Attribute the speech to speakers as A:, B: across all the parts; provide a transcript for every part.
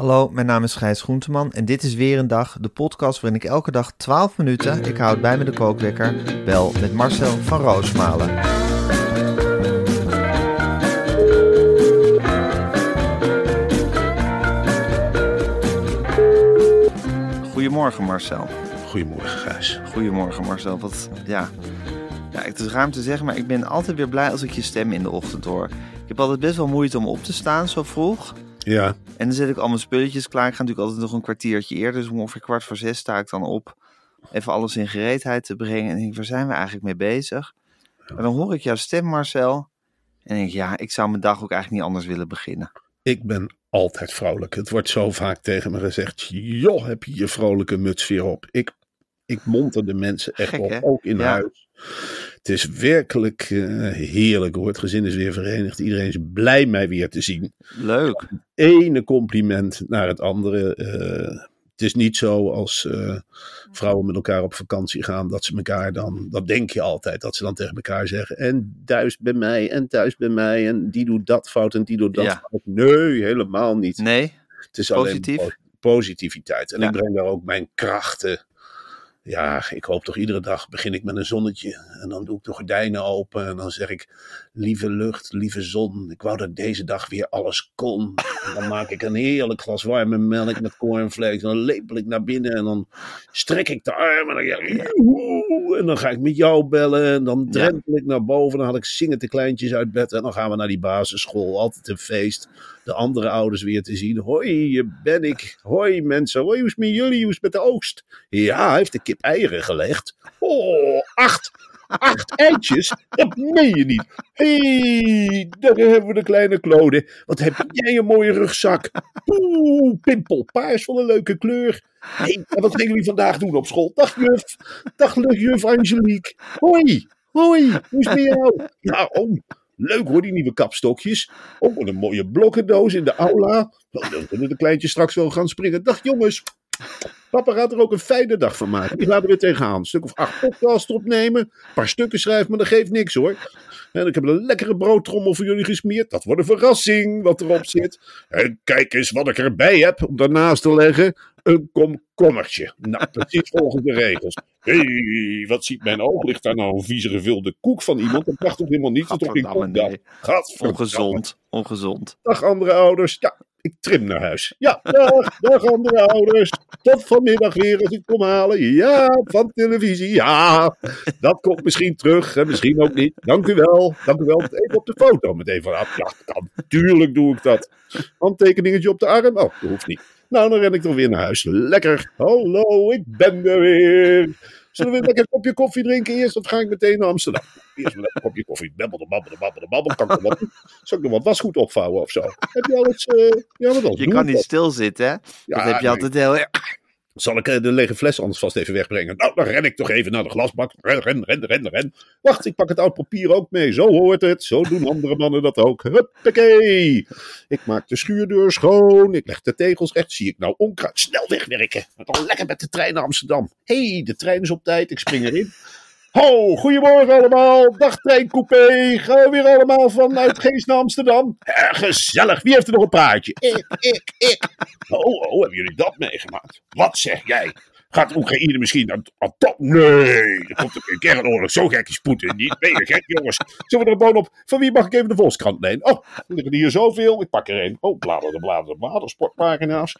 A: Hallo, mijn naam is Gijs Groenteman en dit is weer een dag, de podcast waarin ik elke dag 12 minuten, ik houd bij me de kookwekker, bel met Marcel van Roosmalen. Goedemorgen Marcel.
B: Goedemorgen, Gijs.
A: Goedemorgen Marcel. Wat, ja. ja, het is ruim te zeggen, maar ik ben altijd weer blij als ik je stem in de ochtend hoor. Ik heb altijd best wel moeite om op te staan zo vroeg.
B: Ja,
A: En dan zet ik al mijn spulletjes klaar. Ik ga natuurlijk altijd nog een kwartiertje eerder. Dus om ongeveer kwart voor zes sta ik dan op. Even alles in gereedheid te brengen. En denk, ik, waar zijn we eigenlijk mee bezig? En dan hoor ik jouw stem, Marcel. En denk ik, ja, ik zou mijn dag ook eigenlijk niet anders willen beginnen.
B: ik ben altijd vrolijk. Het wordt zo vaak tegen me gezegd. Joh, heb je je vrolijke muts weer op. Ik, ik monter de mensen echt
A: Gek,
B: op,
A: hè?
B: ook in
A: Ja.
B: huis. Het is werkelijk eh, heerlijk hoor. Het gezin is weer verenigd. Iedereen is blij mij weer te zien.
A: Leuk.
B: Ene compliment naar het andere. Eh, het is niet zo als eh, vrouwen met elkaar op vakantie gaan, dat ze elkaar dan, dat denk je altijd, dat ze dan tegen elkaar zeggen. En thuis bij mij, en thuis bij mij, en die doet dat fout en die doet dat
A: Ja.
B: fout. Nee, helemaal niet.
A: Nee?
B: Het is
A: Positief?
B: alleen po- positiviteit. En
A: Ja.
B: ik breng daar ook mijn krachten. Ja, ik hoop toch iedere dag begin ik met een zonnetje. En dan doe ik de gordijnen open. En dan zeg ik, lieve lucht, lieve zon. Ik wou dat deze dag weer alles kon. En dan maak ik een heerlijk glas warme melk met cornflakes. En dan lepel ik naar binnen. En dan strek ik de armen. En dan, ga ik met jou bellen. En dan drempel ik naar boven. Dan haal ik zingend de kleintjes uit bed. En dan gaan we naar die basisschool. Altijd een feest de andere ouders weer te zien. Hoi, hier ben ik. Hoi mensen. Hoi, hoe is met jullie? Hoe is met de oogst? Ja, hij heeft de kip eieren gelegd. Oh, acht. Acht eitjes? Dat meen je niet. Hé, hey, daar hebben we de kleine Claude. Wat heb jij een mooie rugzak. Oeh, pimpelpaars van een leuke kleur. Hey, wat gingen jullie vandaag doen op school? Dag juf. Dag juf Angelique. Hoi. Hoi, hoe is het met jou? Ja, oh, leuk hoor, die nieuwe kapstokjes. Oh, wat een mooie blokkendoos in de aula. Nou, dan kunnen de kleintjes straks wel gaan springen. Dag jongens. Papa gaat er ook een fijne dag van maken. Die er weer tegenaan. Een stuk of acht podcasts opnemen. Een paar stukken schrijven, maar dat geeft niks hoor. En ik heb een lekkere broodtrommel voor jullie gesmeerd. Dat wordt een verrassing wat erop zit. En kijk eens wat ik erbij heb om daarnaast te leggen. Een komkommertje. Nou, precies volgens de regels. Hé, hey, wat ziet mijn oog? Ligt daar nou een vieze gevulde koek van iemand? Dat mag toch helemaal niet? Dat is toch geen koek
A: nee. Ongezond. Ongezond.
B: Dag andere ouders. Ja, ik trim naar huis. Ja, dag, dag andere ouders. Tot vanmiddag weer als ik kom halen. Ja, van televisie. Ja, dat komt misschien terug. En misschien ook niet. Dank u wel. Dank u wel. Even op de foto met even af. Ja, kan. Tuurlijk doe ik dat. Handtekeningetje op de arm. Oh, dat hoeft niet. Nou, dan ren ik toch weer naar huis. Lekker. Hallo, ik ben er weer. Zullen we een lekker kopje koffie drinken eerst? Of ga ik meteen naar Amsterdam? Eerst een lekker kopje koffie. Babbelde, babbelde, babbelde, babbelde. Kan ik nog wat, zal ik nog wat wasgoed opvouwen of zo? Heb je alles... eh ja, wat dan?
A: Je kan niet stilzitten, hè?
B: Ja,
A: dat heb je
B: nee.
A: altijd heel erg.
B: Zal ik eh, de lege fles anders vast even wegbrengen? Nou, dan ren ik toch even naar de glasbak. Ren, ren, ren, ren, ren. Wacht, ik pak het oud papier ook mee. Zo hoort het. Zo doen andere mannen dat ook. Huppakee. Ik maak de schuurdeur schoon. Ik leg de tegels recht. Zie ik nou onkruid. Snel wegwerken. En dan lekker met de trein naar Amsterdam. Hé, hey, de trein is op tijd. Ik spring erin. Ho, goedemorgen allemaal. Dag treincoupé. Gaan we weer allemaal vanuit Geest naar Amsterdam? Eh, gezellig. Wie heeft er nog een praatje? Ik, ik, ik. Oh, oh, hebben jullie dat meegemaakt? Wat zeg jij? Gaat Oekraïne misschien naar aan top? Nee, er komt een kernoorlog. Zo gek is Poetin niet. Ben gek, jongens? Zullen we er gewoon op? Van wie mag ik even de Volkskrant lenen? Oh, er liggen hier zoveel. Ik pak er een. Oh, bladeren, bladeren, bladeren. Sportpagina's.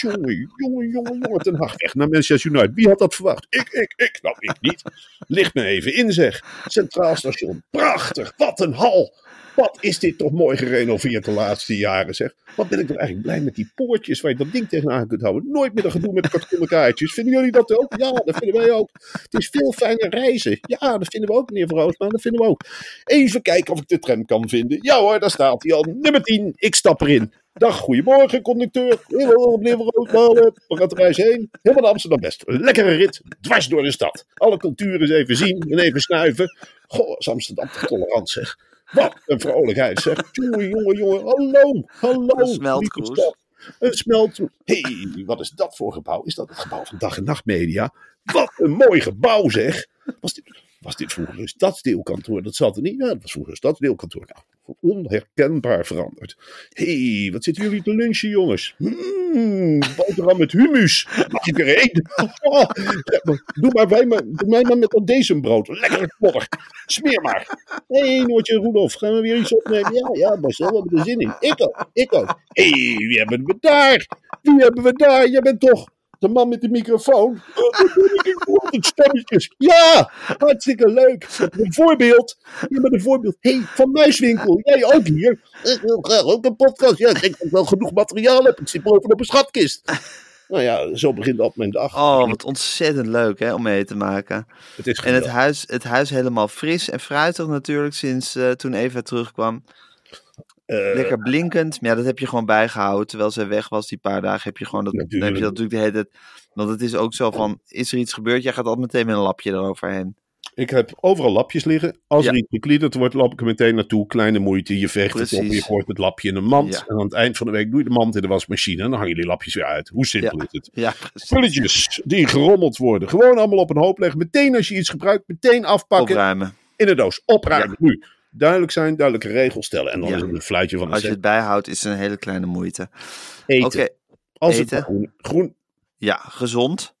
B: Jongen, jongen, jongen, jongen. Ten Hag weg naar Manchester United. Wie had dat verwacht? Ik, ik, ik. Nou, ik niet. Licht me even in, zeg. Centraal station. Prachtig. Wat een hal. Wat is dit toch mooi gerenoveerd de laatste jaren, zeg. Wat ben ik toch eigenlijk blij met die poortjes waar je dat ding tegenaan kunt houden. Nooit meer een gedoe met kartonnen kaartjes. Vinden jullie dat ook? Ja, dat vinden wij ook. Het is veel fijner reizen. Ja, dat vinden we ook, meneer Verhoosma. Dat vinden we ook. Even kijken of ik de tram kan vinden. Ja hoor, daar staat hij al. Nummer 10. Ik stap erin. Dag, goedemorgen, conducteur. Hallo, meneer Verhoosma. We gaan de reis heen. Helemaal naar Amsterdam. Een lekkere rit. Dwars door de stad. Alle culturen eens even zien en even snuiven. Goh, is Amsterdam tolerant, zeg. Wat een vrolijkheid, zeg. Jongen, jongen, jongen. Hallo, hallo.
A: Een smeltkroes.
B: Een smeltkroes. Hé, hey, wat is dat voor gebouw? Is dat het gebouw van Dag en Nacht Media? Wat een mooi gebouw, zeg. Was dit, was dit vroeger een stadsdeelkantoor? Dat zat er niet. Ja, dat was vroeger een stadsdeelkantoor. Nou, onherkenbaar veranderd. Hé, hey, wat zitten jullie te lunchen, jongens? Mmm, boterham met humus. Mag ik er één? doe, maar wij maar, doe mij maar met dat deze brood. Lekkere podder. Smeer maar. Hé, hey, Noortje Roelof, gaan we weer iets opnemen? Ja, ja, Marcel, we hebben er zin in. Ik ook, ik ook. Hé, hey, wie hebben we daar? Wie hebben we daar? Jij bent toch de man met de microfoon. Stemmetjes. Ja, hartstikke leuk. Een voorbeeld. Je bent een voorbeeld. Hey, van Muiswinkel. Jij ook hier. Ik wil graag ook een podcast. Ja, ik denk dat ik wel genoeg materiaal heb. Ik zit bovenop een schatkist. Nou ja, zo begint dat mijn dag.
A: Oh, wat ontzettend leuk hè, om mee te maken.
B: Het is
A: En het huis, het huis helemaal fris en fruitig natuurlijk sinds uh, toen Eva terugkwam.
B: Uh,
A: Lekker blinkend. Maar ja, dat heb je gewoon bijgehouden. Terwijl zij weg was die paar dagen, heb je gewoon dat, dan heb je dat natuurlijk de hele tijd. Want het is ook zo van, is er iets gebeurd? Jij gaat altijd meteen met een lapje eroverheen.
B: Ik heb overal lapjes liggen. Als ja. er iets gekliederd wordt, loop ik er meteen naartoe. Kleine moeite, je veegt Precies. het op, je gooit het lapje in een mand. Ja. En aan het eind van de week doe je de mand in de wasmachine. En dan hang je die lapjes weer uit. Hoe simpel
A: ja.
B: is het?
A: Ja,
B: Spulletjes die gerommeld worden. Gewoon allemaal op een hoop leggen. Meteen als je iets gebruikt, meteen afpakken.
A: Opruimen.
B: In de doos. Opruimen. Nu. Duidelijk zijn, duidelijke regels stellen. En dan is het een fluitje van de
A: Als je het bijhoudt, is het een hele kleine moeite.
B: Eten.
A: Okay.
B: Als
A: Eten.
B: het groen, groen.
A: Ja, gezond.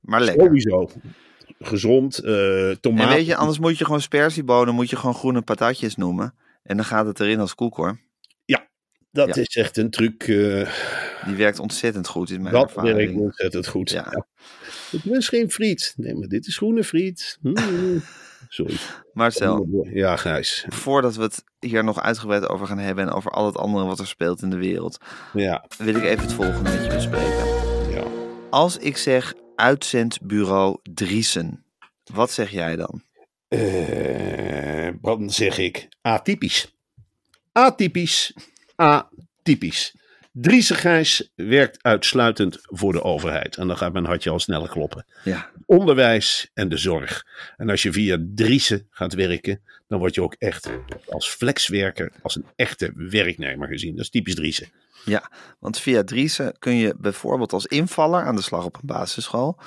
A: Maar lekker.
B: Sowieso. Gezond. Uh, tomaat.
A: En weet je, anders moet je gewoon spersiebonen, moet je gewoon groene patatjes noemen. En dan gaat het erin als koekoor.
B: Ja, dat ja. is echt een truc. Uh,
A: Die werkt ontzettend goed in mijn
B: dat
A: ervaring.
B: werkt ontzettend goed.
A: Ja.
B: ja. Het is geen friet. Nee, maar dit is groene friet. Mm. Sorry.
A: Marcel.
B: Ja, Gijs.
A: Voordat we het hier nog uitgebreid over gaan hebben en over al het andere wat er speelt in de wereld,
B: ja.
A: wil ik even het volgende met je bespreken.
B: Ja.
A: Als ik zeg uitzendbureau Driesen, wat zeg jij dan?
B: Uh, dan zeg ik atypisch. Atypisch. Atypisch. Driese Gijs werkt uitsluitend voor de overheid. En dan gaat mijn hartje al sneller kloppen.
A: Ja.
B: Onderwijs en de zorg. En als je via Driese gaat werken, dan word je ook echt als flexwerker, als een echte werknemer gezien. Dat is typisch Driese.
A: Ja, want via Driese kun je bijvoorbeeld als invaller aan de slag op een basisschool.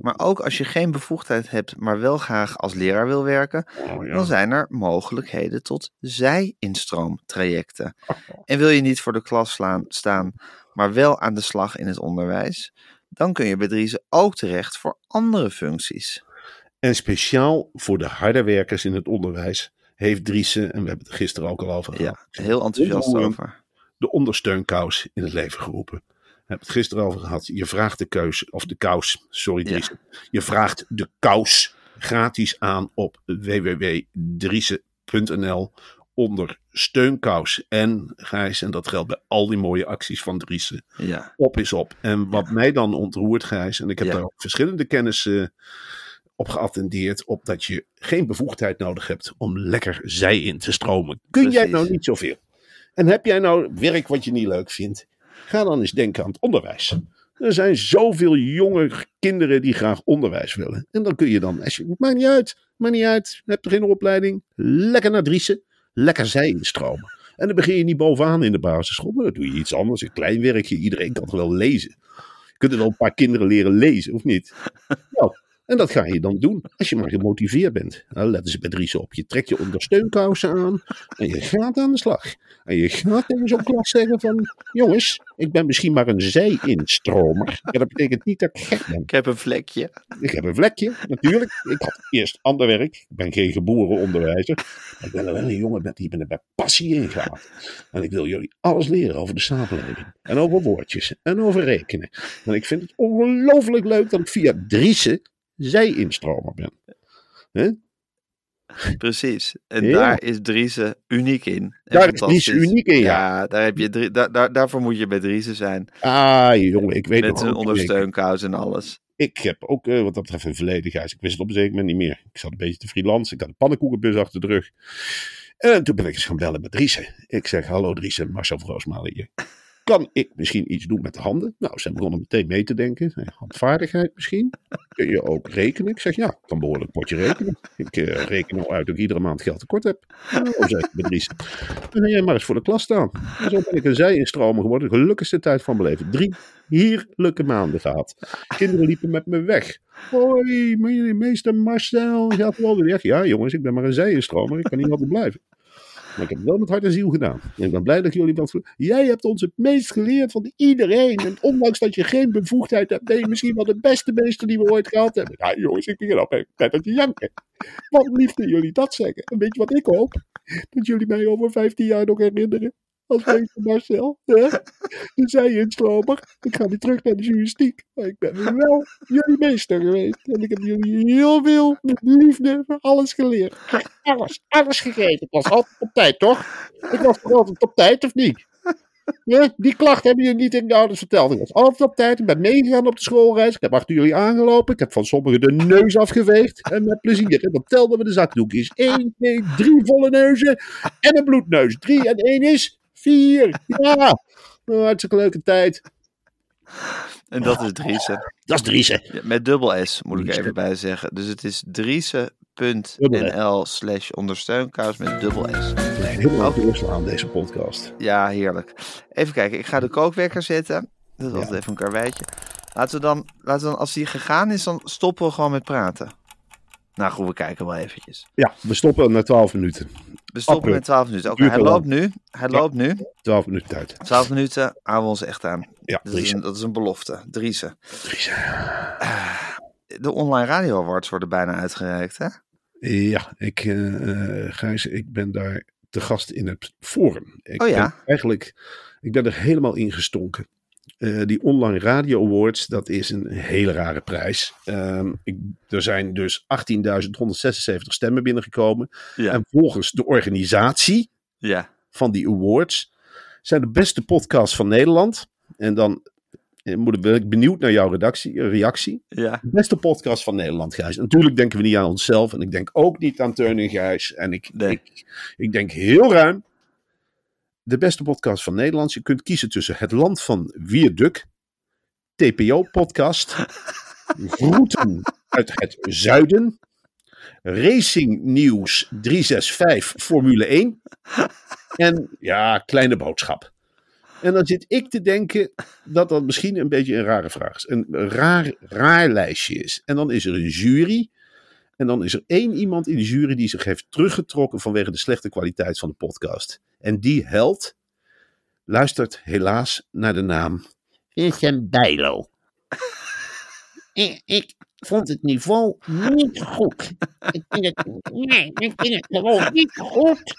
A: Maar ook als je geen bevoegdheid hebt, maar wel graag als leraar wil werken,
B: Oh, ja.
A: dan zijn er mogelijkheden tot zij-instroomtrajecten. En wil je niet voor de klas slaan, staan, maar wel aan de slag in het onderwijs, dan kun je bij Driese ook terecht voor andere functies.
B: En speciaal voor de harde werkers in het onderwijs heeft Driese, en we hebben het er gisteren ook al over gehad,
A: Ja, heel enthousiast over.
B: De ondersteunkous in het leven geroepen. We hebben het gisteren over gehad. Je vraagt de keus, of de kous, sorry
A: Ja.
B: Driese. Je vraagt de kous gratis aan op www.driese.nl onder steunkous. En Gijs, en dat geldt bij al die mooie acties van Driese,
A: Ja,
B: op is op. En wat mij dan ontroert, Gijs, en ik heb daar ook verschillende kennis eh, op geattendeerd, op dat je geen bevoegdheid nodig hebt om lekker zij in te stromen. Kun jij nou niet zoveel? En heb jij nou werk wat je niet leuk vindt? Ga dan eens denken aan het onderwijs. Er zijn zoveel jonge kinderen die graag onderwijs willen. En dan kun je dan, als je, maakt niet uit, maakt niet uit, je hebt er geen opleiding, lekker naar Driessen, lekker zij instromen. En dan begin je niet bovenaan in de basisschool, maar dan doe je iets anders, een klein werkje. Iedereen kan wel lezen. Je kunt er wel een paar kinderen leren lezen, of niet? Nou, En dat ga je dan doen als je maar gemotiveerd bent. Nou, letten ze bij Dries op. Je trekt je ondersteunkousen aan en je gaat aan de slag. En je gaat tegen zo'n klas zeggen van... Jongens, ik ben misschien maar een zij-instromer. Ja, dat betekent niet dat ik gek ben.
A: Ik heb een vlekje.
B: Ik heb een vlekje, natuurlijk. Ik had eerst ander werk. Ik ben geen geboren onderwijzer. Maar ik ben er wel een jongen met die er bij passie in gaat. En ik wil jullie alles leren over de samenleving. En over woordjes. En over rekenen. En ik vind het ongelooflijk leuk dat ik via Driessen zij-instromer ben.
A: Precies. En
B: Ja.
A: daar is Driese uniek in. En
B: Daar is Dries
A: fantastisch.
B: uniek in, ja.
A: daar heb je drie, daar, daar, daarvoor moet je bij Driese zijn.
B: Ah, jongen, ik weet
A: Met
B: nog
A: zijn ondersteunkous en alles.
B: Ik heb ook eh, wat dat betreft een verleden, Gijs. Ik wist het op een zeker moment niet meer. Ik zat een beetje te freelance. Ik had een pannenkoekenbus achter de rug. En toen ben ik eens gaan bellen met Driesen. Ik zeg, hallo Driesen, Marcel Roosmalen hier. Kan ik misschien iets doen met de handen? Nou, ze begonnen meteen mee te denken. Eh, Handvaardigheid misschien? Kun je ook rekenen? Ik zeg, ja, ik kan behoorlijk potje rekenen. Ik eh, reken al uit dat ik iedere maand geld tekort heb. Nou, zei Driesen. Dan jij maar eens voor de klas staan. En zo ben ik een zij-instromer geworden. De gelukkigste tijd van mijn leven. Drie heerlijke maanden gehad. Kinderen liepen met me weg. Hoi, me- meester Marcel. Gaat wel weer. Ja, jongens, ik ben maar een zij-instromer. Ik kan niet altijd blijven. Maar ik heb het wel met hart en ziel gedaan. En ik ben blij dat jullie dat... Jij hebt ons het meest geleerd van iedereen. En ondanks dat je geen bevoegdheid hebt, ben je misschien wel de beste meester die we ooit gehad hebben. Ja, jongens, ik begin al bij dat je janken. Wat liefde jullie dat zeggen. En weet je wat ik hoop? Dat jullie mij over 15 jaar nog herinneren. Als meester Marcel. Hè? De zij-instromer. Ik ga weer terug naar de journalistiek. Maar ik ben wel jullie meester geweest. En ik heb jullie heel veel met liefde voor alles geleerd. Alles, alles gegeven. Ik was altijd op tijd, toch? Ik was toch altijd op tijd, of niet? Ja, die klacht hebben jullie niet in de ouders verteld. Ik was altijd op tijd. Ik ben meegegaan op de schoolreis. Ik heb achter jullie aangelopen. Ik heb van sommigen de neus afgeveegd. En met plezier. En dan telden we de zakdoekjes. 1, 2, 3 volle neuzen. En een bloedneus. 3 en 1 is 4. Ja. Oh, hartstikke leuke tijd.
A: En dat is Driese.
B: Dat is Driesen.
A: Ja, met dubbel S, moet ik even bij zeggen. Dus het is driese.nl slash ondersteunkous met dubbel S.
B: Helemaal doorslaan deze podcast.
A: Ja, heerlijk. Even kijken, ik ga de kookwekker zetten. Dat is altijd even een karweitje. Laten we, dan, laten we dan, als die gegaan is, dan stoppen we gewoon met praten. Nou goed, we kijken wel eventjes.
B: Ja, we stoppen na 12 minuten.
A: We stoppen met 12 minuten. Oké, hij loopt nu. Hij
B: Ja.
A: loopt nu.
B: 12 minuten tijd.
A: 12 minuten houden we ons echt aan.
B: Ja,
A: Dat is,
B: Driesen.
A: een, dat is een belofte. Driese.
B: Driesen.
A: De online radio awards worden bijna uitgereikt, hè?
B: Ja, ik, eh, Gijs, ik ben daar te gast in het forum. Ik
A: Oh ja?
B: ben eigenlijk, ik ben er helemaal in gestonken. Eh, die online radio awards, dat is een hele rare prijs. Ehm, ik, er zijn dus 18.176 stemmen binnengekomen.
A: Ja.
B: En volgens de organisatie
A: Ja.
B: van die awards zijn de beste podcasts van Nederland. En dan eh, moet ben ik benieuwd naar jouw redactie, reactie.
A: Ja.
B: De beste podcast van Nederland, Gijs. Natuurlijk denken we niet aan onszelf. En ik denk ook niet aan Teun en Gijs. En ik,
A: Nee.
B: ik, ik denk heel ruim. De beste podcast van Nederland. Je kunt kiezen tussen Het Land van Wierduk. TPO-podcast. Groeten uit het zuiden. Racing Nieuws 365 Formule 1. En ja, kleine boodschap. En dan zit ik te denken dat dat misschien een beetje een rare vraag is. Een raar, raar lijstje is. En dan is er een jury. En dan is er één iemand in de jury die zich heeft teruggetrokken vanwege de slechte kwaliteit van de podcast. En die held luistert helaas naar de naam Vincent Bijlo. ik, ik vond het niveau niet goed. Ik vind het, nee, ik vind het gewoon niet goed.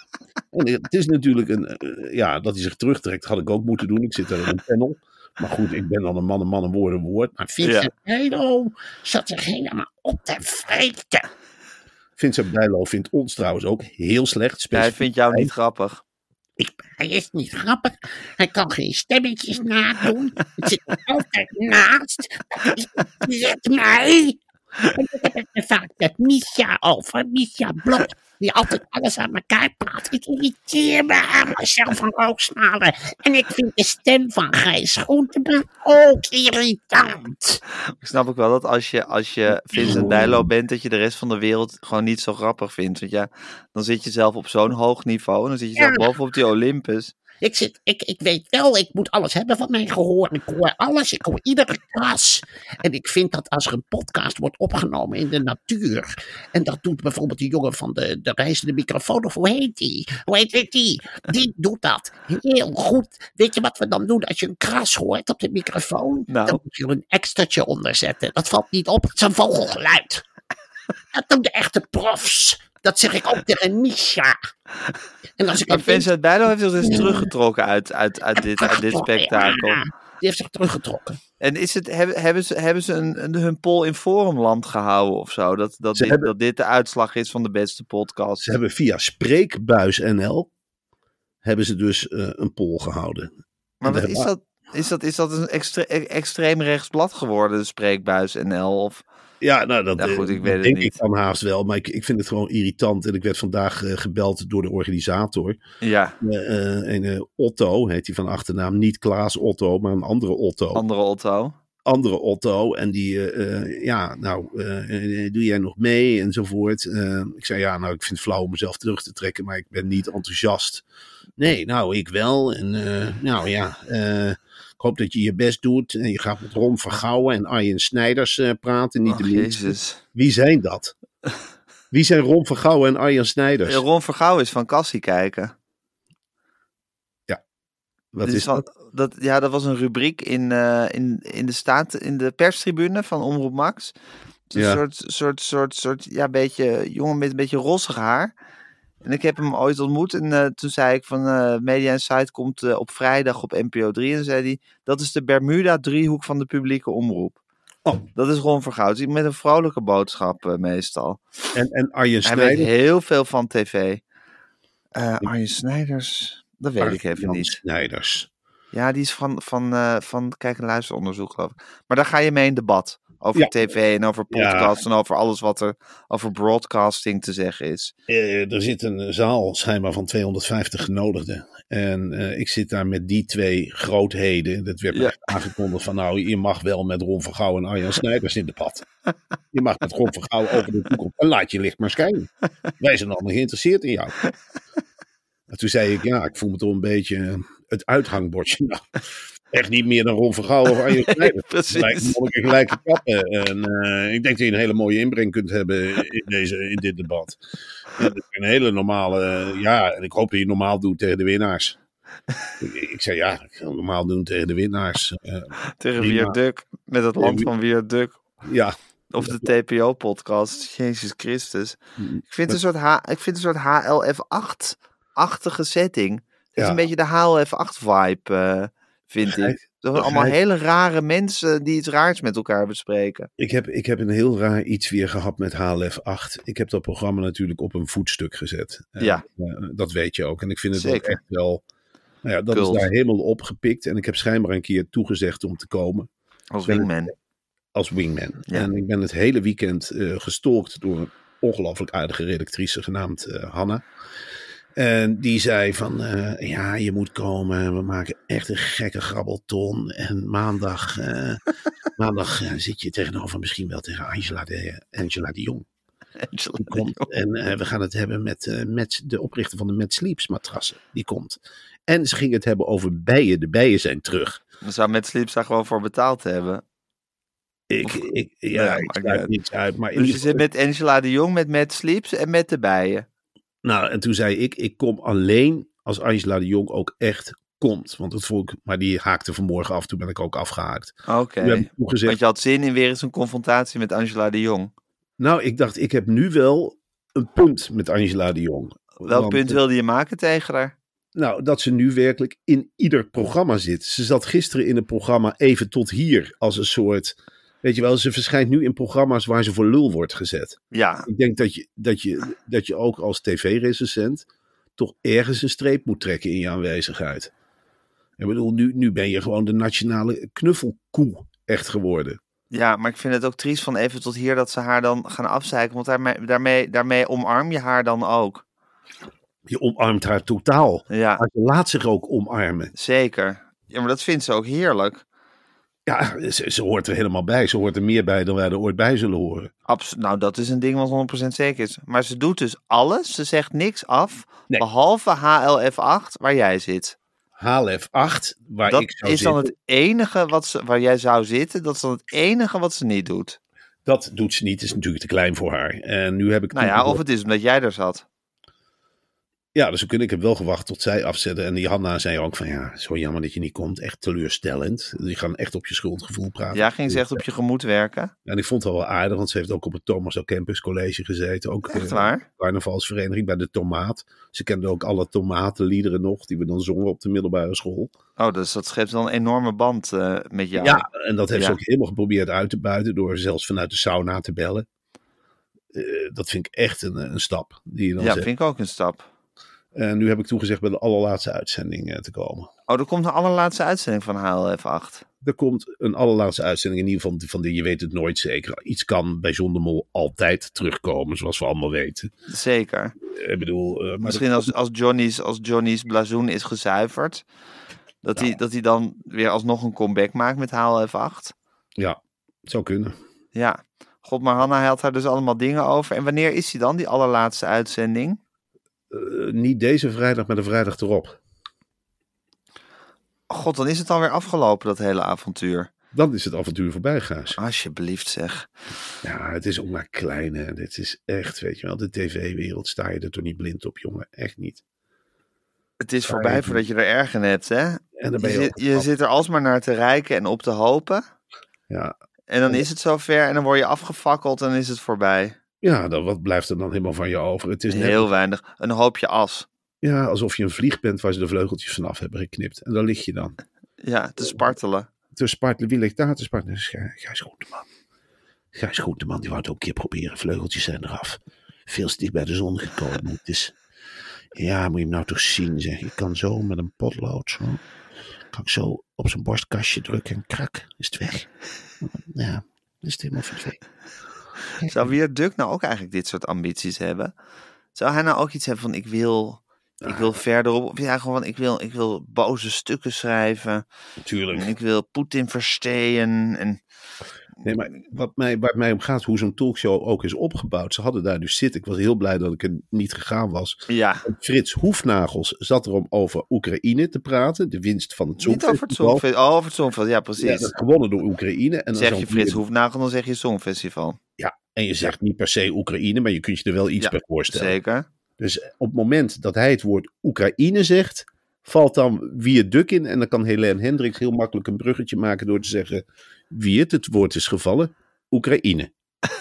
B: En het is natuurlijk een, eh, ja, dat hij zich terugtrekt had ik ook moeten doen. Ik zit daar in een panel. Maar goed, ik ben dan een man, een man, een woord, een woord. Maar Vincent Bijlo zat zich helemaal op te vreten. Vincent Bijlo vindt ons trouwens ook heel slecht.
A: Hij vindt jou niet grappig.
C: Ik, hij is niet grappig. Hij kan geen stemmetjes nadoen. Het zit altijd naast. Het mij. Vaak met Misha over. Misha Blok. Die altijd alles aan elkaar praat. Ik irriteer me aan Marcel van Roosmalen. En ik vind de stem van Gijs Groenteman ook irritant.
A: Ik snap ook wel dat als je, als je Vincent Bijlo bent, dat je de rest van de wereld gewoon niet zo grappig vindt. Want ja, dan zit je zelf op zo'n hoog niveau en dan zit je zelf
C: Ja.
A: boven op die Olympus.
C: Ik, zit, ik, ik weet wel, ik moet alles hebben van mijn gehoor. Ik hoor alles, ik hoor iedere kras. En ik vind dat als er een podcast wordt opgenomen in de natuur. En dat doet bijvoorbeeld die jongen van de, de reizende microfoon. Of hoe heet die? Hoe heet die? Die doet dat heel goed. Weet je wat we dan doen als je een kras hoort op de microfoon?
A: Nou.
C: Dan moet je er een extraatje onder zetten. Dat valt niet op, het is een vogelgeluid. Dat doen de echte profs. Dat zeg ik ook tegen Misha. En als ik
A: Maar Vincent Bijlo heeft zich dus teruggetrokken uit, uit, uit, dit, uit dit spektakel.
C: ja. Die heeft zich teruggetrokken.
A: En is het, hebben, hebben ze, hebben ze een, een, hun poll in Forumland gehouden of zo? Dat, dat, dit,
B: hebben-
A: dat dit de uitslag is van de beste podcast?
B: Ze hebben via Spreekbuis NL hebben ze dus eh, een poll gehouden.
A: maar wat is dat? Is dat, is dat een extre, extreem rechtsblad geworden, de Spreekbuis NL? Of,
B: Ja, nou, dat,
A: Ja, goed,
B: eh,
A: ik weet het
B: denk
A: niet.
B: ik dan haast wel. Maar ik, ik vind het gewoon irritant. En ik werd vandaag eh, gebeld door de organisator.
A: ja,
B: Eh, eh, een, eh, Otto heet hij van achternaam. Niet Klaas Otto, maar een andere Otto.
A: andere Otto.
B: andere Otto. En die, eh, eh, ja, nou, eh, eh, doe jij nog mee enzovoort. Eh, ik zei, ja, nou, ik vind het flauw om mezelf terug te trekken, maar ik ben niet enthousiast. Nee, nou, ik wel. En eh, nou ja, eh, hoop dat je je best doet. En je gaat met Ron Vergouwen en Arjen Snijders eh, praten, niet de minste.
A: Jezus.
B: Wie zijn dat? Wie zijn Ron Vergouwen en Arjen Snijders?
A: Ron Vergouw is van Cassie kijken.
B: Wat
A: Dit
B: is
A: van-
B: dat?
A: dat? Ja, dat was een rubriek in, eh, in, in de staat, in de perstribune van Omroep Max. Is
B: Ja.
A: Een soort, soort, soort, soort, ja, beetje, jongen met een beetje rossig haar. En ik heb hem ooit ontmoet en eh, toen zei ik van eh, Media Insight komt eh, op vrijdag op NPO 3. En zei hij, dat is de Bermuda-driehoek van de publieke omroep.
B: Oh.
A: Dat is Ron Vergouw. Die Met een vrolijke boodschap meestal.
B: En, en Arjen
A: Hij weet
B: Snijders?
A: heel veel van tv. Arjen Snijders, dat weet ik even niet.
B: Snijders.
A: Ja, die is van, van, van kijk- en luisteronderzoek, geloof ik. Maar daar ga je mee in debat. Over
B: Ja.
A: tv en over
B: Ja.
A: podcasts en over alles wat er over broadcasting te zeggen is.
B: Eh, er zit een zaal schijnbaar van 250 genodigden. En eh, ik zit daar met die twee grootheden. Dat werd
A: Ja.
B: aangekondigd van nou, je mag wel met Ron van Gouw en Arjan Snijders in debat. Je mag met Ron van Gouw over de toekomst. En laat je licht maar schijnen. Wij zijn allemaal geïnteresseerd in jou. En toen zei ik, ja, ik voel me toch een beetje eh, het uithangbordje. Nou, echt niet meer dan Ron van Gouw of Arjan Snijders.
A: Precies.
B: Gelijke kappen. En eh, ik denk dat je een hele mooie inbreng kunt hebben in, deze, in dit debat. Dat is een hele normale, eh, ja, en ik hoop dat je normaal doet tegen de winnaars. ik, ik zei ja, ik ga normaal doen tegen de winnaars. Eh,
A: Tegen. Wierduk, met het land van Wierduk.
B: ja,
A: Of de TPO-podcast. Jezus Christus.
B: Mm.
A: Ik vind, een soort H, ik vind een soort HLF8-achtige setting. Het is
B: Ja.
A: een beetje de HLF8-vibe, eh, vind ik. Dat zijn allemaal hele rare mensen die iets raars met elkaar bespreken.
B: ik heb, ik heb een heel raar iets weer gehad met HLF 8. Ik heb dat programma natuurlijk op een voetstuk gezet. En,
A: Ja.
B: eh, dat weet je ook. En ik vind het ook echt wel, nou ja, dat is daar helemaal opgepikt. En ik heb schijnbaar een keer toegezegd om te komen.
A: Als wingman.
B: als wingman.
A: Ja.
B: En ik ben het hele weekend eh gestalkt door een ongelooflijk aardige redactrice genaamd eh, Hanna. En die zei van, eh, ja, je moet komen. We maken echt een gekke grabbelton. En maandag, eh, maandag zit je tegenover misschien wel tegen Angela de, Angela de Jong.
A: Angela
B: Die
A: de
B: komt.
A: Jong.
B: En eh, we gaan het hebben met, met de oprichter van de Met Sleeps matrassen. Die komt. En ze gingen het hebben over bijen. De bijen zijn terug.
A: Dan zou Met Sleeps daar gewoon voor betaald hebben.
B: Ik, ik, ja, ik sluit
A: uit.
B: niets uit. Maar
A: Dus je zit met Angela de Jong, met Matt Sleeps en met de bijen.
B: Nou, en toen zei ik, ik kom alleen als Angela de Jong ook echt komt. Want dat vond ik, maar die haakte vanmorgen af, toen ben ik ook afgehaakt.
A: Oké.
B: Gezegd,
A: Want je had zin in weer eens een confrontatie met Angela de Jong.
B: nou, ik dacht, ik heb nu wel een punt met Angela de Jong.
A: Welk
B: Want,
A: punt wilde je maken tegen haar?
B: Nou, dat ze nu werkelijk in ieder programma zit. Ze zat gisteren in het programma Even tot hier als een soort... Weet je wel, ze verschijnt nu in programma's waar ze voor lul wordt gezet.
A: Ja,
B: Ik denk dat je, dat je, dat je ook als tv-recensent toch ergens een streep moet trekken in je aanwezigheid. Ik bedoel, nu, nu ben je gewoon de nationale knuffelkoe echt geworden.
A: ja, maar ik vind het ook triest van even tot hier dat ze haar dan gaan afzeiken. Want daarmee, daarmee, daarmee omarm je haar dan ook.
B: Je omarmt haar totaal.
A: Ja,
B: Maar ze laat zich ook omarmen.
A: zeker. Ja, maar dat vindt ze ook heerlijk.
B: Ja, ze, ze hoort er helemaal bij. Ze hoort er meer bij dan wij er ooit bij zullen horen.
A: Abs nou, dat is een ding wat 100% zeker is. Maar ze doet dus alles. Ze zegt niks af.
B: Nee.
A: Behalve HLF8, waar jij zit.
B: HLF 8, waar
A: Dat
B: ik zou
A: is dan
B: zitten,
A: het enige wat ze, waar jij zou zitten. Dat is dan het enige wat ze niet doet.
B: dat doet ze niet. is natuurlijk te klein voor haar. En nu heb ik...
A: Nou ja, of het is omdat jij er zat.
B: Ja, dus ik heb wel gewacht tot zij afzetten. En die Hanna zei ook van ja, zo jammer dat je niet komt. Echt teleurstellend. Die gaan echt op je schuldgevoel praten.
A: Ja, ging ze echt op je gemoed werken.
B: En ik vond het wel aardig, want ze heeft ook op het Thomas. Campus College gezeten. Ook
A: Echt
B: eh,
A: waar?
B: carnavalsvereniging bij de Tomaat. Ze kende ook alle tomatenliederen nog, die we dan zongen op de middelbare school.
A: Oh, dus dat schept wel een enorme band eh, met jou.
B: Ja, en dat heeft
A: Ja.
B: ze ook helemaal geprobeerd uit te buiten door zelfs vanuit de sauna te bellen. Eh, dat vind ik echt een, een stap die je dan
A: Ja,
B: zet.
A: vind ik ook een stap.
B: En nu heb ik toegezegd bij de allerlaatste uitzending eh, te komen.
A: Oh, er komt een allerlaatste uitzending van HLF 8.
B: Er komt een allerlaatste uitzending, in ieder geval van de Je weet het nooit zeker. Iets kan bij Zondemol altijd terugkomen, zoals we allemaal weten.
A: Zeker.
B: Ik bedoel, eh, maar
A: Misschien
B: dat-
A: als, als, Johnny's, als Johnny's blazoen is gezuiverd. Dat, hij, dat hij dan weer alsnog een comeback maakt met HLF 8.
B: Ja, zou kunnen.
A: Ja. God, maar Hanna had daar dus allemaal dingen over. En wanneer is die dan, die allerlaatste uitzending?
B: Eh, niet deze vrijdag, maar de vrijdag erop.
A: God, dan is het alweer afgelopen, dat hele avontuur.
B: Dan is het avontuur voorbij, Gaas.
A: Alsjeblieft zeg.
B: Ja, het is ook maar klein. Hè. Dit is echt, weet je wel, de tv-wereld sta je er toch niet blind op, jongen. Echt niet.
A: Het is voorbij voordat je er erg in hebt, hè?
B: En dan
A: Je,
B: ben je,
A: zit, je zit er alsmaar naar te reiken en op te hopen.
B: Ja,
A: En dan is het zover en dan word je afgefakkeld en is het voorbij.
B: Ja dan, wat blijft er dan helemaal van je over? Het is net
A: Heel weinig. Een hoopje as.
B: ja, alsof je een vlieg bent waar ze de vleugeltjes vanaf hebben geknipt. En daar lig je dan.
A: Ja, te spartelen.
B: Te spartelen, wie ligt daar te spartelen? Gij- Gijs Groenteman. Gijs Groenteman, die wou het ook een keer proberen. Vleugeltjes zijn eraf. Veel te dicht bij de zon gekomen. Het is... Ja, moet je hem nou toch zien, zeg. Je kan zo met een potlood, zo... Kan ik zo op zijn borstkastje drukken en krak, is het weg. Ja, is het helemaal verdwenen.
A: Zou Weer Duk nou ook eigenlijk dit soort ambities hebben? Zou hij nou ook iets hebben van ik wil, ik wil verderop? Of ja, gewoon ik wil, ik wil boze stukken schrijven.
B: Natuurlijk.
A: En ik wil Poetin verstehen. En
B: Nee, maar wat mij, waar het mij om gaat, hoe zo'n talkshow ook is opgebouwd. Ze hadden daar dus zitten. Ik was heel blij dat ik er niet gegaan was.
A: ja,
B: Frits Hoefnagels zat er om over Oekraïne te praten. De winst van het
A: niet over het
B: Songfestival.
A: Songfestival. Oh, over het Songfestival. Ja, precies.
B: gewonnen door Oekraïne. En dan
A: zeg je Frits Hoefnagel, dan zeg je Songfestival.
B: Ja, en je zegt niet per se Oekraïne, maar je kunt je er wel iets
A: Ja,
B: bij voorstellen.
A: Zeker.
B: Dus op het moment dat hij het woord Oekraïne zegt, valt dan wie het duk in. En dan kan Helene Hendricks heel makkelijk een bruggetje maken door te zeggen wie het het woord is gevallen. Oekraïne.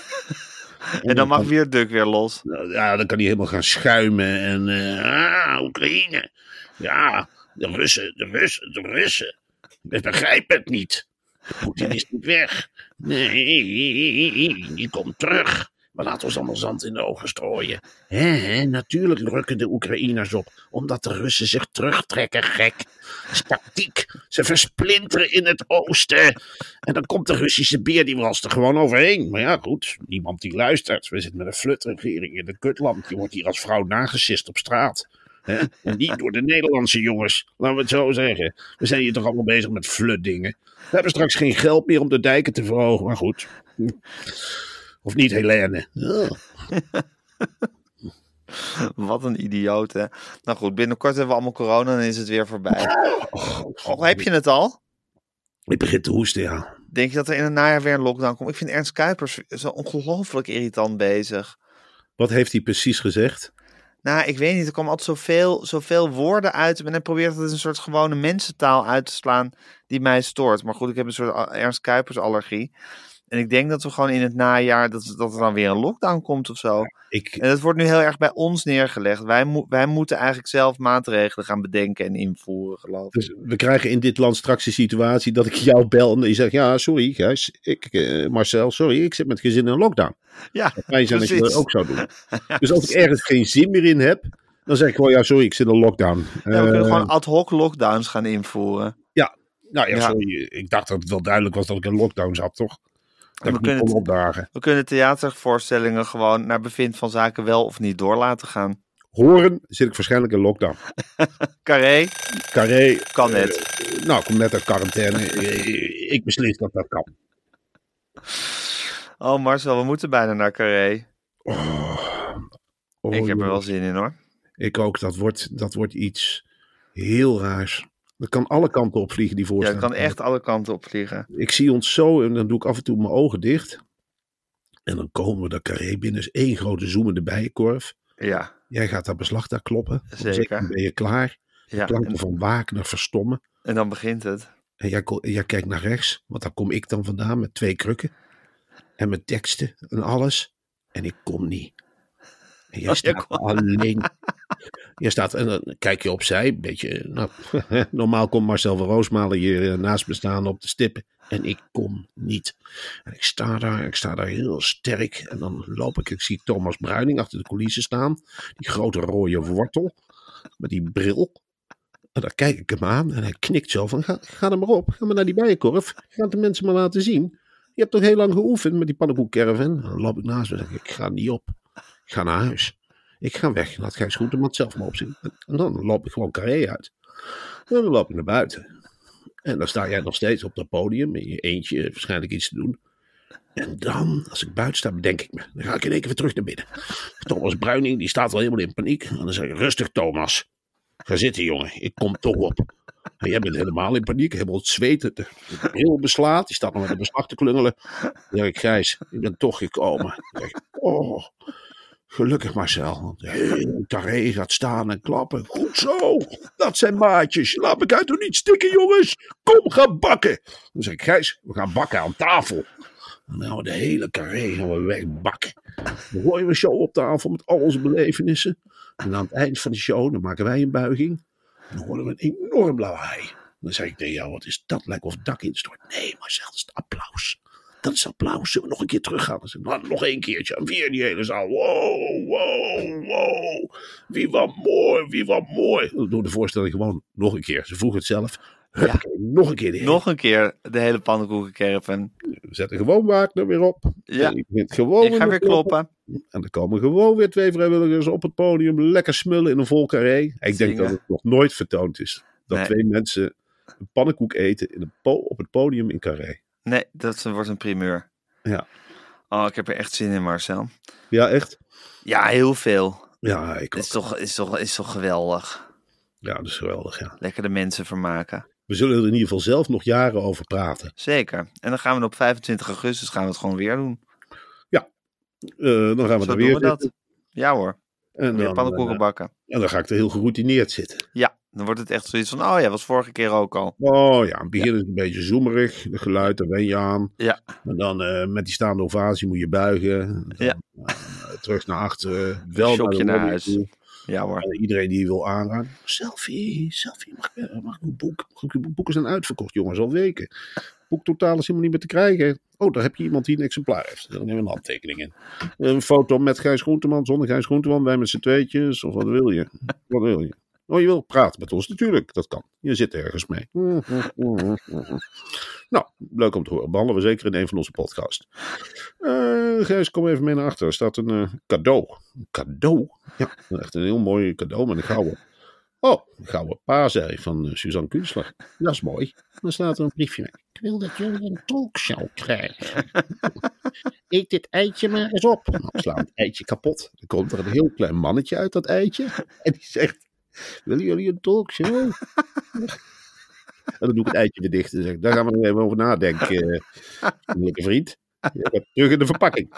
A: En dan mag Weer Duk weer los.
B: Nou, Ja, dan kan hij helemaal gaan schuimen en eh, ah, Oekraïne. Ja, de Russen, de Russen, de Russen. Ik begrijp het niet. Poetin is niet weg. Nee, die komt terug. Maar laten we ons allemaal zand in de ogen strooien. Hè, natuurlijk rukken de Oekraïners op, omdat de Russen zich terugtrekken, gek. Tactiek. Ze versplinteren in het oosten. En dan komt de Russische beer, die was er gewoon overheen. Maar ja, goed, niemand die luistert. We zitten met een flutregering in de kutland. Je wordt hier als vrouw nagesist op straat. En niet door de Nederlandse jongens, laten we het zo zeggen. We zijn hier toch allemaal bezig met flutdingen. We hebben straks geen geld meer om de dijken te verhogen, maar goed. Of niet, Helene? Ja.
A: Wat een idioot, hè. Nou goed, binnenkort hebben we allemaal corona en is het weer voorbij. Oh, heb je het al?
B: Ik begin te hoesten, ja.
A: Denk je dat er in het najaar weer een lockdown komt? Ik vind Ernst Kuipers zo ongelooflijk irritant bezig.
B: Wat heeft hij precies gezegd?
A: Nou, ik weet niet. Er komen altijd zoveel, zoveel woorden uit. En hij probeert het een soort gewone mensentaal uit te slaan die mij stoort. Maar goed, ik heb een soort Ernst Kuipers allergie. En ik denk dat we gewoon in het najaar, dat, dat er dan weer een lockdown komt of zo.
B: Ik,
A: En dat wordt nu heel erg bij ons neergelegd. Wij, mo- wij moeten eigenlijk zelf maatregelen gaan bedenken en invoeren, geloof ik.
B: dus we krijgen in dit land straks de situatie dat ik jou bel en je zegt, ja, sorry Gijs, ik, eh, Marcel, sorry, ik zit met gezin in lockdown.
A: Ja,
B: Fijn zijn dat je dat ook zou doen. Dus als ik ergens geen zin meer in heb, dan zeg ik gewoon, ja, sorry, ik zit in lockdown.
A: Ja, we kunnen
B: Eh,
A: gewoon ad hoc lockdowns gaan invoeren.
B: Nou ja,
A: Ja.
B: sorry, ik dacht dat het wel duidelijk was dat ik in lockdown zat, toch?
A: We kunnen het-. We kunnen theatervoorstellingen gewoon naar bevind van zaken wel of niet door laten gaan.
B: Horen zit ik waarschijnlijk in lockdown.
A: Carré,
B: Carré,
A: kan
B: eh,
A: net.
B: nou, ik kom net uit quarantaine. Eh, Ik beslis dat dat kan.
A: Oh Marcel, we moeten bijna naar Carré.
B: Oh,
A: ik heb er wel
B: jongens.
A: zin in hoor.
B: Ik ook, dat wordt, dat wordt iets heel raars. Dat kan alle kanten op vliegen, die
A: Ja,
B: voorstelling.
A: het kan echt alle kanten op vliegen.
B: Ik zie ons zo en dan doe ik af en toe mijn ogen dicht. En dan komen we dat carré binnen. is één grote zoemende bijenkorf.
A: Ja,
B: Jij gaat dat beslag daar kloppen.
A: Zeker.
B: Dan ben je klaar.
A: ja.
B: Klanken
A: En,
B: van Wagner verstommen.
A: en dan begint het.
B: En jij, jij kijkt naar rechts, want daar kom ik dan vandaan met twee krukken. En met teksten en alles. En ik kom niet.
A: Oh, je
B: staat alleen. Je staat en dan kijk je opzij. Een beetje, nou, normaal komt Marcel van Roosmalen hier eh, naast me staan op de stippen. En ik kom niet. En ik sta daar, ik sta daar heel sterk. En dan loop ik, ik zie Thomas Bruining achter de coulissen staan. Die grote rode wortel. Met die bril. En dan kijk ik hem aan en hij knikt zo van, ga, ga er maar op. Ga maar naar die bijenkorf. Ga de mensen maar laten zien. Je hebt toch heel lang geoefend met die pannenkoekcaravan? Dan loop ik naast me en zeg ik, ik ga niet op. Ga naar huis. Ik ga weg. Laat Gijs Groenteman zelf maar opzien. En dan loop ik gewoon carré uit. En dan loop ik naar buiten. En dan sta jij nog steeds op dat podium. In je eentje waarschijnlijk iets te doen. En dan, als ik buiten sta, bedenk ik me. Dan ga ik in één keer weer terug naar binnen. Thomas Bruining, die staat al helemaal in paniek. En dan zeg ik, rustig Thomas. Ga zitten jongen, ik kom toch op. En jij bent helemaal in paniek, helemaal het zweten. De beslaat, die staat nog met een beslag te klungelen. Dan zeg ik, Gijs, ik ben toch gekomen. Dan zeg ik, oh, gelukkig Marcel. Want hele carré gaat staan en klappen. Goed zo, dat zijn maatjes. Laat me uit toch niet stikken jongens. Kom, ga bakken. Dan zeg ik, Gijs, we gaan bakken aan tafel. Dan gaan we de hele carré we wegbakken. Dan gooien we show op tafel met al onze belevenissen. En aan het eind van de show, dan maken wij een buiging. Dan horen we een enorm lawaai. Dan zeg ik tegen jou, wat is dat? Lijkt of dak instort. Nee, Marcel, dat is het applaus. Dat is applaus. Zullen we nog een keer teruggaan? Ik, nou, nog één keertje. En weer die hele zaal. Wow, wow, wow. Wie wat mooi, wie wat mooi. We de voorstelling gewoon nog een keer. Ze vroegen het zelf. Huppakee, Nog een keer de hele.
A: Nog een keer de hele pannenkoekencaravan.
B: We zetten gewoon Wagner weer op.
A: Ja.
B: En begint gewoon
A: Ik ga weer kloppen.
B: En er komen gewoon weer twee vrijwilligers op het podium. Lekker smullen in een vol carré. Ik denk dat het nog nooit vertoond is. Dat
A: Nee.
B: twee mensen een pannenkoek eten in een po- op het podium in carré.
A: Nee, dat wordt een primeur.
B: Ja.
A: Oh, ik heb er echt zin in, Marcel.
B: Ja, echt?
A: Ja, heel veel.
B: Ja, ik
A: Het is
B: ook.
A: toch, is toch, is toch geweldig.
B: Ja, dat is geweldig, ja.
A: Lekker de mensen vermaken.
B: We zullen er in ieder geval zelf nog jaren over praten.
A: Zeker. En dan gaan we op 25 augustus gaan we het gewoon weer doen.
B: Eh, dan gaan we
A: Zo
B: er
A: doen
B: weer
A: we dat. Ja hoor.
B: En
A: Weer
B: dan,
A: pannenkoeken
B: eh,
A: bakken.
B: en dan ga ik er heel geroutineerd zitten.
A: Ja, dan wordt het echt zoiets van, oh ja, was vorige keer ook al.
B: Oh ja, in het begin is het een beetje zoemerig. De geluid, daar wen je aan.
A: Ja.
B: En dan eh, met die staande ovatie moet je buigen. Dan,
A: Ja.
B: eh, terug naar achteren. Wel
A: naar
B: lobby
A: huis.
B: toe.
A: Ja hoor.
B: En iedereen die je wil aanraken. Selfie, selfie. Mag, ik- mag een boek? Boeken zijn uitverkocht, jongens, al weken. Boektotaal is helemaal niet meer te krijgen. Oh, daar heb je iemand die een exemplaar heeft. Dan nemen we een handtekening in. Een foto met Gijs Groenteman, zonder Gijs Groenteman. Wij met z'n tweetjes. Of wat wil je? Wat wil je? Oh, je wil praten met ons? Natuurlijk, dat kan. Je zit ergens mee. Nou, leuk om te horen. Behandelen we zeker in een van onze podcasts. Eh Gijs, kom even mee naar achter. Er staat een eh, cadeau. Een cadeau? Ja, echt een heel mooi cadeau met een gouden. Oh, een gouden paarzij van eh, Suzanne Kunstler. Dat is mooi. Dan staat er een briefje mee.
C: Ik wil dat jullie een talkshow krijgen. Eet dit eitje maar eens op.
B: Nou, slaan het eitje kapot. Dan komt er een heel klein mannetje uit dat eitje. En die zegt, willen jullie een talkshow? En dan doe ik het eitje weer dicht en zeg daar gaan we nog even over nadenken, eh, vriendelijke vriend. Je terug in de verpakking.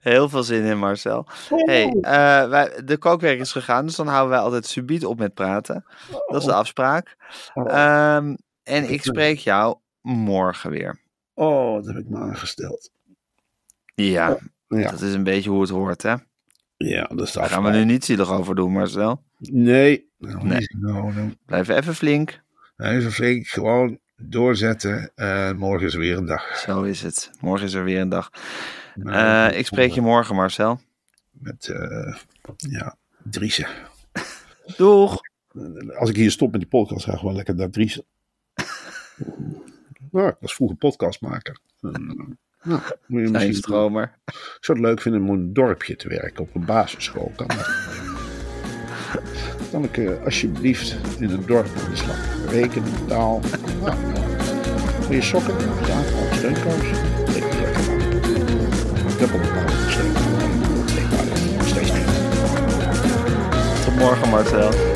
A: Heel veel zin in, Marcel. Hey, eh, wij, de kookwerk is gegaan, dus dan houden wij altijd subiet op met praten. Dat is de afspraak. Ehm, en ik spreek jou morgen weer.
B: Oh, dat heb ik me aangesteld.
A: Ja,
B: Ja,
A: dat is een beetje hoe het hoort, hè?
B: Ja dat is de
A: Daar gaan we nu niet zielig over doen, Marcel.
B: Nee. Nou,
A: Nee.
B: nou, dan-
A: Blijf even flink.
B: Even flink gewoon doorzetten. Eh, morgen is weer een dag.
A: Zo is het. Morgen is er weer een dag.
B: Nou,
A: Eh, ik spreek je morgen, Marcel.
B: Met, eh ja, Driessen.
A: Doeg!
B: Als ik hier stop met die podcast, ga ik gewoon lekker naar Driessen. nou, ik was vroeger podcastmaker. Nou, moet je misschien,
A: stromer.
B: ik zou het leuk vinden om in een dorpje te werken, op een basisschool. Kan dat? Kan ik eh, alsjeblieft in een dorp aan de slag? Rekenen, taal. Nou, goede sokken, ja, steunkousen. Ik heb op een.
A: Tot morgen, Marcel.